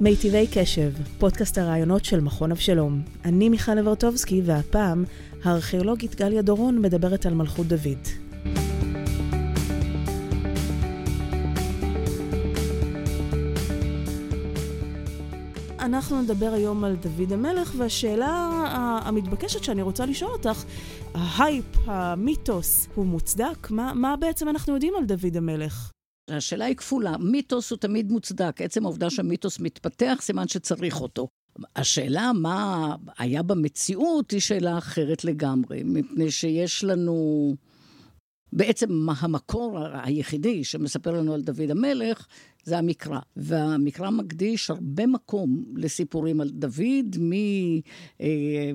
מיטיבי קשב, פודקאסט הרעיונות של מכון אבשלום. אני מיכל לברטובסקי, והפעם הארכיאולוגית גליה דורון מדברת על מלכות דוד. אנחנו נדבר היום על דוד המלך, והשאלה המתבקשת שאני רוצה לשאול אותך, ההייפ, המיתוס, הוא מוצדק? מה, מה בעצם אנחנו יודעים על דוד המלך? השאלה היא כפולה, מיתוס הוא תמיד מוצדק. עצם העובדה שהמיתוס מתפתח, סימן שצריך אותו. השאלה מה היה במציאות היא שאלה אחרת לגמרי, מפני שיש לנו... בעצם המקור היחידי שמספר לנו על דוד המלך זה המקרא. והמקרא מקדיש הרבה מקום לסיפורים על דוד,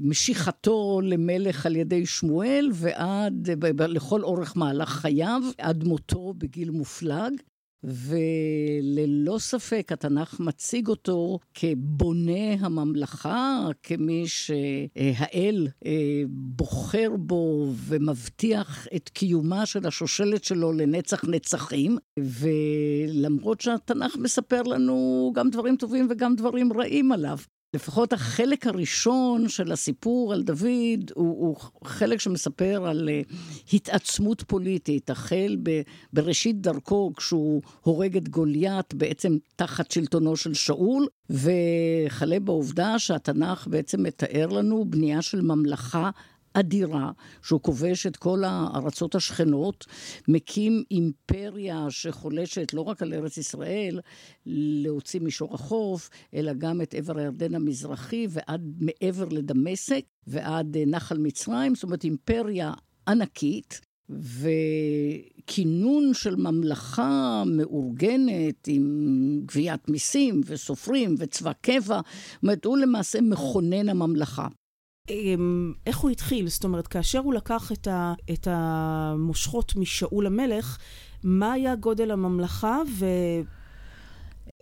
ממשיכתו למלך על ידי שמואל ועד, לכל אורך מהלך חייו, עד מותו בגיל מופלג. וללא ספק התנ"ך מציג אותו כבונה הממלכה, כמי שהאל אה, בוחר בו ומבטיח את קיומה של השושלת שלו לנצח נצחים. ולמרות שהתנ"ך מספר לנו גם דברים טובים וגם דברים רעים עליו, לפחות החלק הראשון של הסיפור על דוד הוא, הוא חלק שמספר על uh, התעצמות פוליטית, החל ב, בראשית דרכו כשהוא הורג את גוליית בעצם תחת שלטונו של שאול, וכלה בעובדה שהתנ"ך בעצם מתאר לנו בנייה של ממלכה אדירה, שהוא כובש את כל הארצות השכנות, מקים אימפריה שחולשת לא רק על ארץ ישראל, להוציא מישור החוף, אלא גם את עבר הירדן המזרחי ועד מעבר לדמשק ועד אה, נחל מצרים, זאת אומרת אימפריה ענקית. וכינון של ממלכה מאורגנת עם גביית מיסים וסופרים וצבא קבע, זאת אומרת, הוא למעשה מכונן הממלכה. אמ, איך הוא התחיל? זאת אומרת, כאשר הוא לקח את, ה, את המושכות משאול המלך, מה היה גודל הממלכה ו...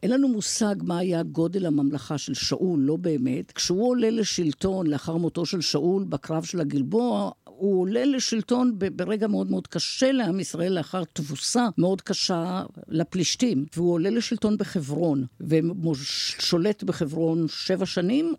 אין לנו מושג מה היה גודל הממלכה של שאול, לא באמת. כשהוא עולה לשלטון לאחר מותו של שאול בקרב של הגלבוע, הוא עולה לשלטון ברגע מאוד מאוד קשה לעם ישראל, לאחר תבוסה מאוד קשה לפלישתים. והוא עולה לשלטון בחברון, ושולט בחברון שבע שנים,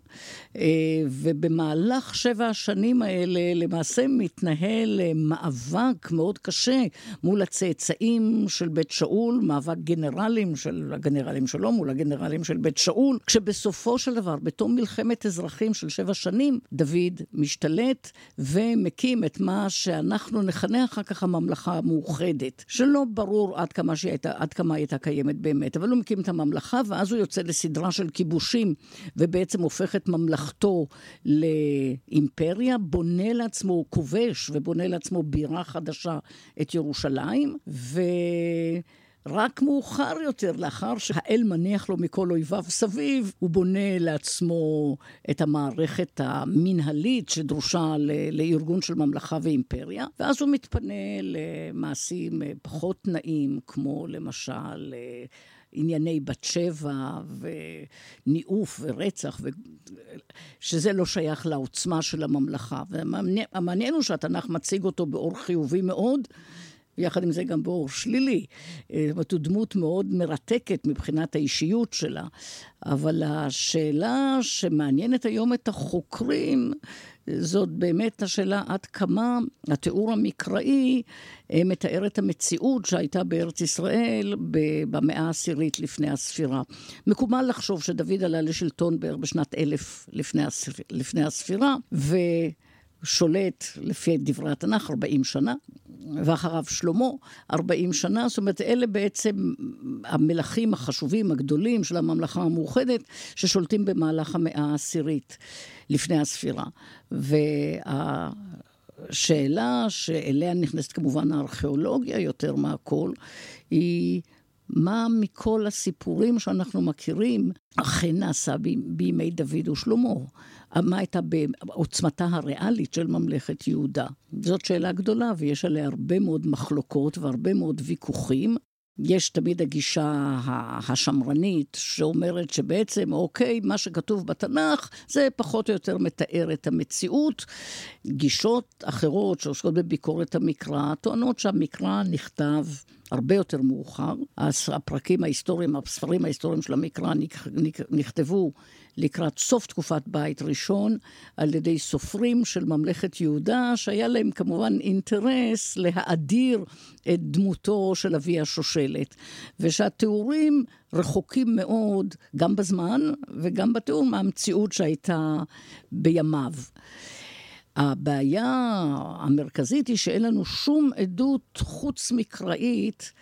אה, ובמהלך שבע השנים האלה למעשה מתנהל אה, מאבק מאוד קשה מול הצאצאים של בית שאול, מאבק גנרלים של הגנרלים שלו מול הגנרלים של בית שאול, כשבסופו של דבר, בתום מלחמת אזרחים של שבע שנים, דוד משתלט ומקים מקים את מה שאנחנו נכנה אחר כך הממלכה המאוחדת, שלא ברור עד כמה, שהייתה, עד כמה הייתה קיימת באמת, אבל הוא מקים את הממלכה, ואז הוא יוצא לסדרה של כיבושים, ובעצם הופך את ממלכתו לאימפריה, בונה לעצמו, כובש ובונה לעצמו בירה חדשה, את ירושלים, ו... רק מאוחר יותר, לאחר שהאל מניח לו מכל אויביו סביב, הוא בונה לעצמו את המערכת המנהלית שדרושה לארגון של ממלכה ואימפריה, ואז הוא מתפנה למעשים פחות נעים, כמו למשל... אה, ענייני בת שבע וניאוף ורצח, ו... שזה לא שייך לעוצמה של הממלכה. והמעניין הוא שהתנ"ך מציג אותו באור חיובי מאוד, ויחד עם זה גם באור שלילי. אה, זאת אומרת, הוא דמות מאוד מרתקת מבחינת האישיות שלה. אבל השאלה שמעניינת היום את החוקרים, זאת באמת השאלה עד כמה התיאור המקראי אה, מתאר את המציאות שהייתה בארץ ישראל במאה העשירית לפני הספירה. מקובל לחשוב שדוד עלה לשלטון בערך בשנת אלף לפני הספירה, ושולט, לפי דברי התנ"ך, 40 שנה. ואחריו שלמה, 40 שנה, זאת אומרת, אלה בעצם המלכים החשובים, הגדולים של הממלכה המאוחדת, ששולטים במהלך המאה העשירית לפני הספירה. והשאלה שאליה נכנסת כמובן הארכיאולוגיה יותר מהכל, היא... מה מכל הסיפורים שאנחנו מכירים אכן נעשה בימי דוד ושלמה? מה הייתה בעוצמתה הריאלית של ממלכת יהודה? זאת שאלה גדולה, ויש עליה הרבה מאוד מחלוקות והרבה מאוד ויכוחים. יש תמיד הגישה השמרנית שאומרת שבעצם, אוקיי, מה שכתוב בתנ"ך זה פחות או יותר מתאר את המציאות. גישות אחרות שעוסקות בביקורת המקרא טוענות שהמקרא נכתב הרבה יותר מאוחר. הפרקים ההיסטוריים, הספרים ההיסטוריים של המקרא נכתבו לקראת סוף תקופת בית ראשון על ידי סופרים של ממלכת יהודה, שהיה להם כמובן אינטרס להאדיר את דמותו של אבי השושלת, ושהתיאורים רחוקים מאוד, גם בזמן וגם בתיאור מהמציאות שהייתה בימיו. הבעיה המרכזית היא שאין לנו שום עדות חוץ מקראית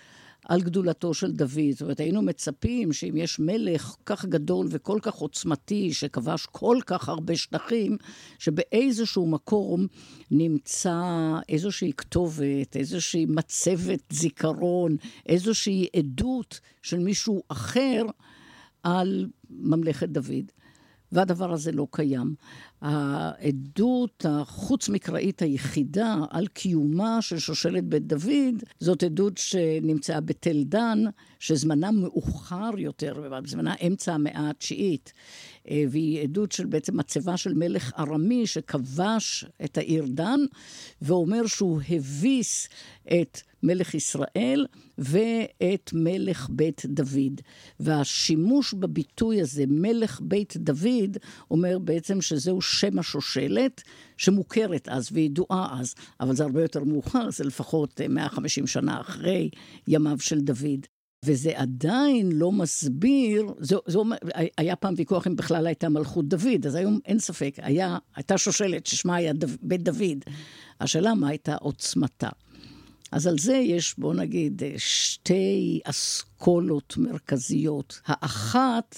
על גדולתו של דוד. זאת אומרת, היינו מצפים שאם יש מלך כך גדול וכל כך עוצמתי, שכבש כל כך הרבה שטחים, שבאיזשהו מקום נמצא איזושהי כתובת, איזושהי מצבת זיכרון, איזושהי עדות של מישהו אחר על ממלכת דוד. והדבר הזה לא קיים. העדות החוץ-מקראית היחידה על קיומה של שושלת בית דוד, זאת עדות שנמצאה בתל דן, שזמנה מאוחר יותר, זמנה אמצע המאה התשיעית. אה, והיא עדות של בעצם מצבה של מלך ארמי שכבש את העיר דן, ואומר שהוא הביס את מלך ישראל ואת מלך בית דוד. והשימוש בביטוי הזה, מלך בית דוד, אומר בעצם שזהו שם השושלת, שמוכרת אז וידועה אז, אבל זה הרבה יותר מאוחר, זה לפחות 150 שנה אחרי ימיו של דוד. וזה עדיין לא מסביר, זה, זה אומר, היה פעם ויכוח אם בכלל הייתה מלכות דוד, אז היום אין ספק, היה, הייתה שושלת ששמה היה דו, בית דוד. השאלה מה הייתה עוצמתה. אז על זה יש, בואו נגיד, שתי אסכולות מרכזיות. האחת,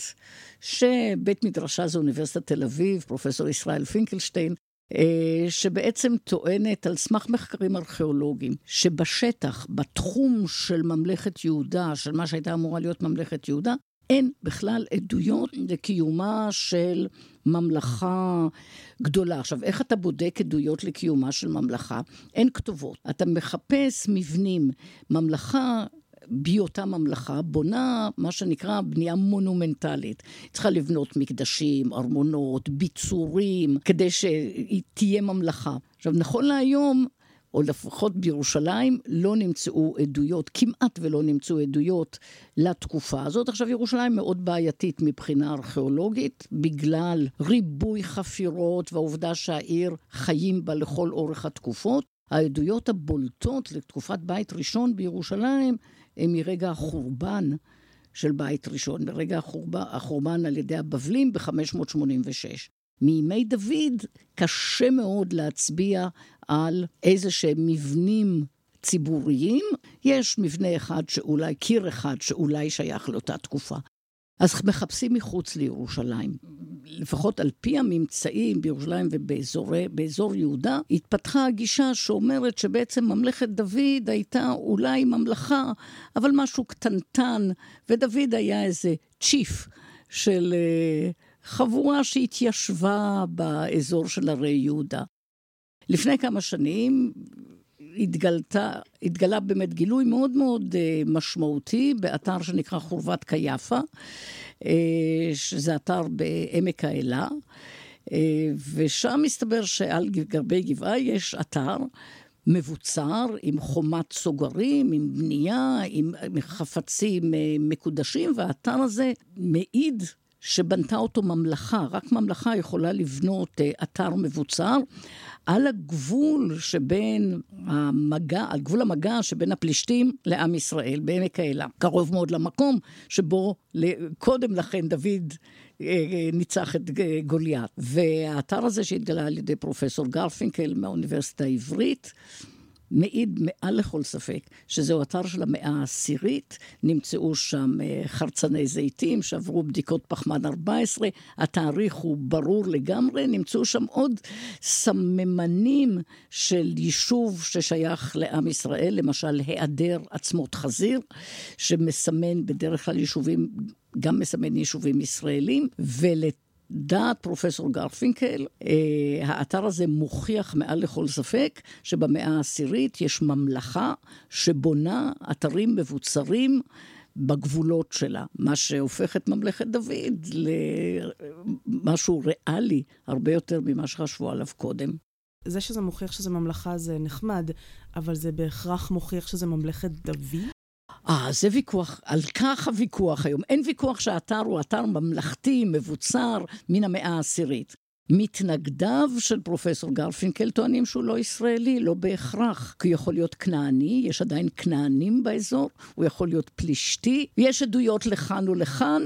שבית מדרשה זה אוניברסיטת תל אביב, פרופסור ישראל פינקלשטיין, אה, שבעצם טוענת על סמך מחקרים ארכיאולוגיים, שבשטח, בתחום של ממלכת יהודה, של מה שהייתה אמורה להיות ממלכת יהודה, אין בכלל עדויות לקיומה של ממלכה גדולה. עכשיו, איך אתה בודק עדויות לקיומה של ממלכה? אין כתובות. אתה מחפש מבנים. ממלכה בהיותה ממלכה, בונה מה שנקרא בנייה מונומנטלית. היא צריכה לבנות מקדשים, ארמונות, ביצורים, כדי שהיא תהיה ממלכה. עכשיו, נכון להיום, או לפחות בירושלים, לא נמצאו עדויות, כמעט ולא נמצאו עדויות לתקופה הזאת. עכשיו, ירושלים מאוד בעייתית מבחינה ארכיאולוגית, בגלל ריבוי חפירות והעובדה שהעיר חיים בה לכל אורך התקופות. העדויות הבולטות לתקופת בית ראשון בירושלים הם מרגע החורבן של בית ראשון, מרגע החורבן, החורבן על ידי הבבלים ב-586. מימי דוד קשה מאוד להצביע על איזה שהם מבנים ציבוריים. יש מבנה אחד שאולי, קיר אחד שאולי שייך לאותה תקופה. אז מחפשים מחוץ לירושלים. לפחות על פי הממצאים בירושלים ובאזור יהודה, התפתחה הגישה שאומרת שבעצם ממלכת דוד הייתה אולי ממלכה, אבל משהו קטנטן, ודוד היה איזה צ'יף של uh, חבורה שהתיישבה באזור של הרי יהודה. לפני כמה שנים התגלתה, התגלה באמת גילוי מאוד מאוד אה, משמעותי באתר שנקרא חורבת קייפה, אה, שזה אתר בעמק האלה, אה, ושם מסתבר שעל גרבי גבעה יש אתר מבוצר, עם חומת סוגרים, עם בנייה, עם חפצים מקודשים, והאתר הזה מעיד שבנתה אותו ממלכה, רק ממלכה יכולה לבנות אתר מבוצר. על הגבול שבין המגע, על גבול המגע שבין הפלישתים לעם ישראל, בעמק האלה. קרוב מאוד למקום שבו קודם לכן דוד אה, אה, ניצח את גוליית. והאתר הזה שהתגלה על ידי פרופסור גרפינקל מהאוניברסיטה העברית, מעיד מעל לכל ספק שזהו אתר של המאה העשירית, נמצאו שם אה, חרצני זיתים שעברו בדיקות פחמן 14, התאריך הוא ברור לגמרי, נמצאו שם עוד סממנים של יישוב ששייך לעם ישראל, למשל היעדר עצמות חזיר, שמסמן בדרך כלל יישובים גם מסמן יישובים ישראלים, ולת... דעת פרופסור גרפינקל, אה, האתר הזה מוכיח מעל לכל ספק שבמאה העשירית יש ממלכה שבונה אתרים מבוצרים בגבולות שלה, מה שהופך את ממלכת דוד למשהו ריאלי הרבה יותר ממה שחשבו עליו קודם. זה שזה מוכיח שזה ממלכה זה נחמד, אבל זה בהכרח מוכיח שזה ממלכת דוד? אה, זה ויכוח, על כך הוויכוח היום. אין ויכוח שהאתר הוא אתר ממלכתי, מבוצר, מן המאה העשירית. מתנגדיו של פרופסור גרפינקל טוענים שהוא לא ישראלי, לא בהכרח. כי הוא יכול להיות כנעני, יש עדיין כנענים באזור, הוא יכול להיות פלישתי, יש עדויות לכאן ולכאן.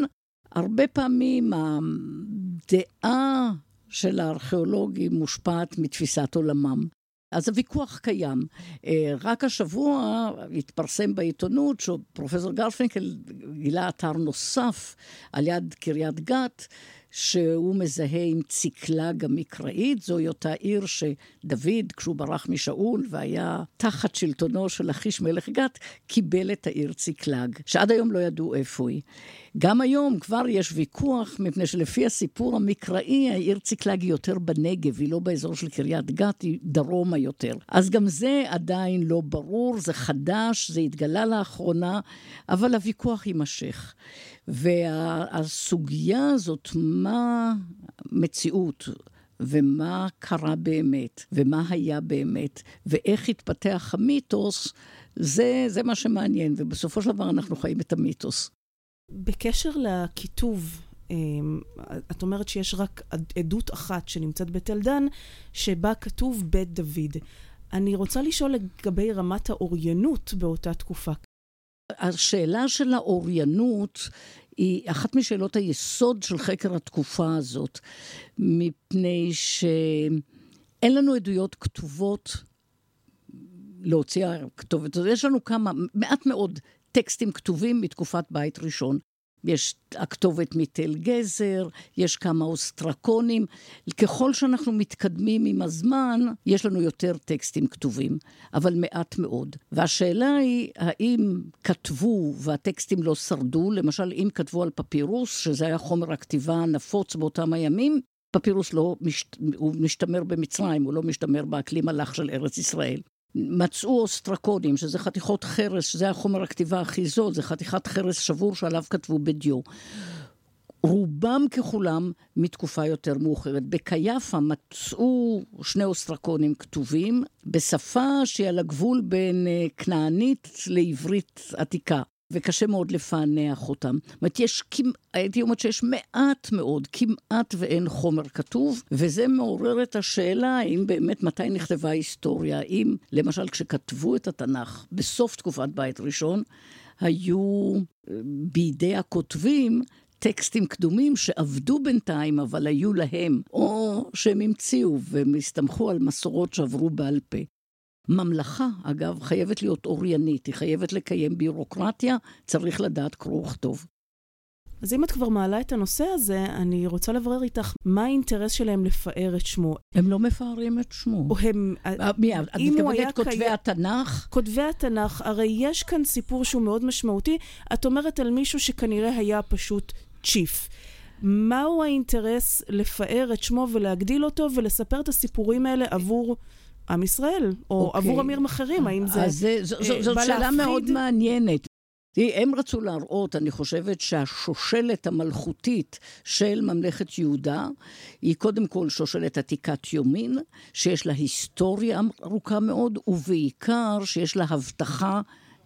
הרבה פעמים הדעה של הארכיאולוגים מושפעת מתפיסת עולמם. אז הוויכוח קיים. אה, רק השבוע התפרסם בעיתונות שפרופסור גרפינקל גילה אתר נוסף על יד קריית גת, שהוא מזהה עם ציקלג המקראית, זוהי אותה עיר שדוד, כשהוא ברח משאול והיה תחת שלטונו של אחיש מלך גת, קיבל את העיר ציקלג, שעד היום לא ידעו איפה היא. גם היום כבר יש ויכוח, מפני שלפי הסיפור המקראי, העיר ציקלג היא יותר בנגב, היא לא באזור של קריית גת, היא דרומה יותר. אז גם זה עדיין לא ברור, זה חדש, זה התגלה לאחרונה, אבל הוויכוח יימשך. והסוגיה הזאת, מה מציאות? ומה קרה באמת, ומה היה באמת, ואיך התפתח המיתוס, זה, זה מה שמעניין, ובסופו של דבר אנחנו חיים את המיתוס. בקשר לכיתוב, אמ, את אומרת שיש רק עדות אחת שנמצאת בתל דן, שבה כתוב בית דוד. אני רוצה לשאול לגבי רמת האוריינות באותה תקופה. השאלה של האוריינות היא אחת משאלות היסוד של חקר התקופה הזאת, מפני שאין לנו עדויות כתובות להוציא הכתובת הזאת. יש לנו כמה, מעט מאוד טקסטים כתובים מתקופת בית ראשון. יש הכתובת מתל גזר, יש כמה אוסטרקונים. ככל שאנחנו מתקדמים עם הזמן, יש לנו יותר טקסטים כתובים, אבל מעט מאוד. והשאלה היא, האם כתבו והטקסטים לא שרדו? למשל, אם כתבו על פפירוס, שזה היה חומר הכתיבה הנפוץ באותם הימים, פפירוס לא, משת... הוא משתמר במצרים, הוא לא משתמר באקלים הלך של ארץ ישראל. מצאו אוסטרקונים, שזה חתיכות חרס, שזה החומר הכתיבה הכי זול, זה חתיכת חרס שבור שעליו כתבו בדיו. רובם ככולם מתקופה יותר מאוחרת. בקייפה מצאו שני אוסטרקונים כתובים בשפה שהיא על הגבול בין אה, כנענית לעברית עתיקה. וקשה מאוד לפענח אותם. זאת אומרת, יש, הייתי אומרת שיש מעט מאוד, כמעט ואין חומר כתוב, וזה מעורר את השאלה האם באמת מתי נכתבה ההיסטוריה. האם, למשל, כשכתבו את התנ"ך בסוף תקופת בית ראשון, היו אה, בידי הכותבים טקסטים קדומים שעבדו בינתיים, אבל היו להם, או שהם המציאו והם הסתמכו על מסורות שעברו בעל פה. ממלכה, אגב, חייבת להיות אוריינית, היא חייבת לקיים ביורוקרטיה, צריך לדעת קרוא וכתוב. אז אם את כבר מעלה את הנושא הזה, אני רוצה לברר איתך מה האינטרס שלהם לפאר את שמו. הם לא מפארים את שמו. או הם... אה, מי, את מתכוונת כותבי קי... התנ"ך? כותבי התנ"ך, הרי יש כאן סיפור שהוא מאוד משמעותי. את אומרת על מישהו שכנראה היה פשוט צ'יף. מהו האינטרס לפאר את שמו ולהגדיל אותו ולספר את הסיפורים האלה עבור עם ישראל, או okay. אוקיי. עבור עמים אחרים, האם זה... אז זה, ז, ז, זאת שאלה להפחיד? מאוד מעניינת. הם רצו להראות, אני חושבת שהשושלת המלכותית של ממלכת יהודה היא קודם כל שושלת עתיקת יומין, שיש לה היסטוריה ארוכה מאוד, ובעיקר שיש לה הבטחה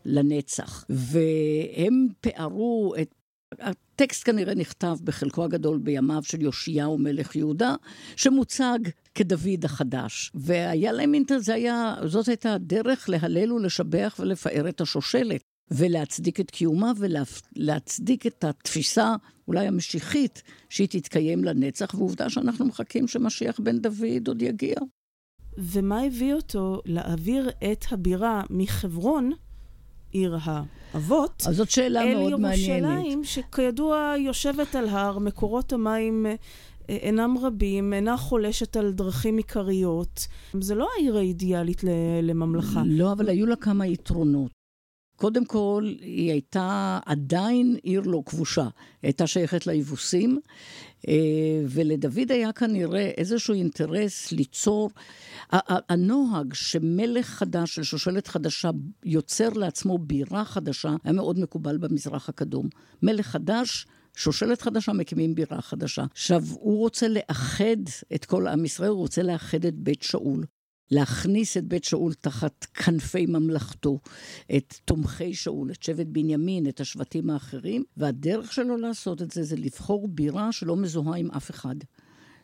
לנצח. והם פארו את הטקסט כנראה נכתב בחלקו הגדול בימיו של יאשיהו מלך יהודה, שמוצג כדוד החדש. והיה להם אינטרס, היה, זאת הייתה הדרך להלל ולשבח ולפאר את השושלת. ולהצדיק את קיומה ולהצדיק את התפיסה, אולי המשיחית, שהיא תתקיים לנצח, ועובדה שאנחנו מחכים שמשיח בן דוד עוד יגיע. ומה הביא אותו להעביר את הבירה מחברון עיר האבות. אז זאת שאלה מאוד מעניינת. אל ירושלים, שכידוע יושבת על הר, מקורות המים אה, אינם רבים, אינה חולשת על דרכים עיקריות. זה לא העיר האידיאלית לממלכה. לא, אבל היו לה כמה יתרונות. קודם כל, היא הייתה עדיין עיר לא כבושה. היא הייתה שייכת ליבוסים, אה, ולדוד היה כנראה איזשהו אינטרס ליצור... הנוהג שמלך חדש של שושלת חדשה יוצר לעצמו בירה חדשה, היה מאוד מקובל במזרח הקדום. מלך חדש, שושלת חדשה, מקימים בירה חדשה. עכשיו, הוא רוצה לאחד את כל עם ישראל, הוא רוצה לאחד את בית שאול. להכניס את בית שאול תחת כנפי ממלכתו, את תומכי שאול, את שבט בנימין, את השבטים האחרים, והדרך שלו לעשות את זה זה לבחור בירה שלא מזוהה עם אף אחד.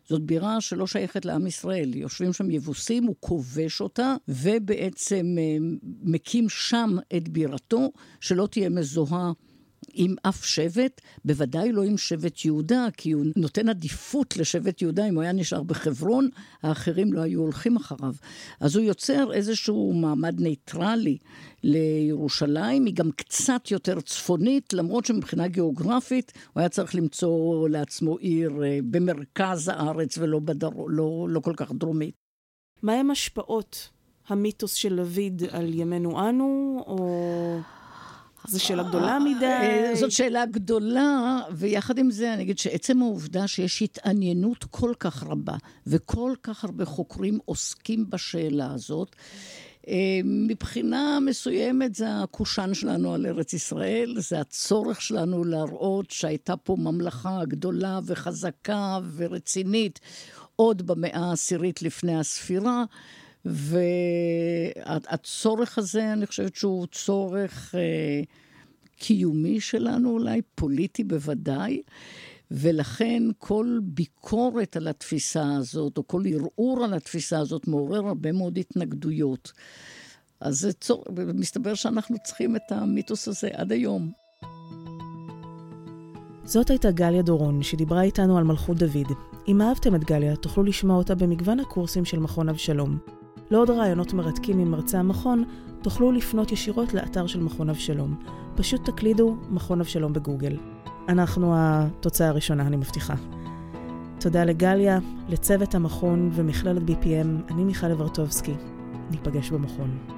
זאת בירה שלא שייכת לעם ישראל. יושבים שם יבוסים, הוא כובש אותה, ובעצם אה, מקים שם את בירתו, שלא תהיה מזוהה עם אף שבט, בוודאי לא עם שבט יהודה, כי הוא נותן עדיפות לשבט יהודה, אם הוא היה נשאר בחברון, האחרים לא היו הולכים אחריו. אז הוא יוצר איזשהו מעמד ניטרלי לירושלים, היא גם קצת יותר צפונית, למרות שמבחינה גיאוגרפית הוא היה צריך למצוא לעצמו עיר אה, במרכז הארץ ולא בדר... לא, לא כל כך דרומית. מהם השפעות המיתוס של דוד על ימינו אנו, או... זו שאלה גדולה מדי. אה, זאת שאלה גדולה, ויחד עם זה אני אגיד שעצם העובדה שיש התעניינות כל כך רבה, וכל כך הרבה חוקרים עוסקים בשאלה הזאת, אה, מבחינה מסוימת זה הקושאן שלנו על ארץ ישראל, זה הצורך שלנו להראות שהייתה פה ממלכה גדולה וחזקה ורצינית עוד במאה העשירית לפני הספירה. והצורך הזה, אני חושבת שהוא צורך אה, קיומי שלנו אולי, פוליטי בוודאי, ולכן כל ביקורת על התפיסה הזאת, או כל ערעור על התפיסה הזאת, מעורר הרבה מאוד התנגדויות. אז זה צור... מסתבר שאנחנו צריכים את המיתוס הזה עד היום. זאת הייתה גליה דורון, שדיברה איתנו על מלכות דוד. אם אהבתם את גליה, תוכלו לשמוע אותה במגוון הקורסים של מכון אבשלום. לעוד רעיונות מרתקים עם מרצה המכון, תוכלו לפנות ישירות לאתר של מכון אבשלום. פשוט תקלידו מכון אבשלום בגוגל. אנחנו התוצאה הראשונה, אני מבטיחה. תודה לגליה, לצוות המכון ומכללת BPM, אני מיכל אברטובסקי. ניפגש במכון.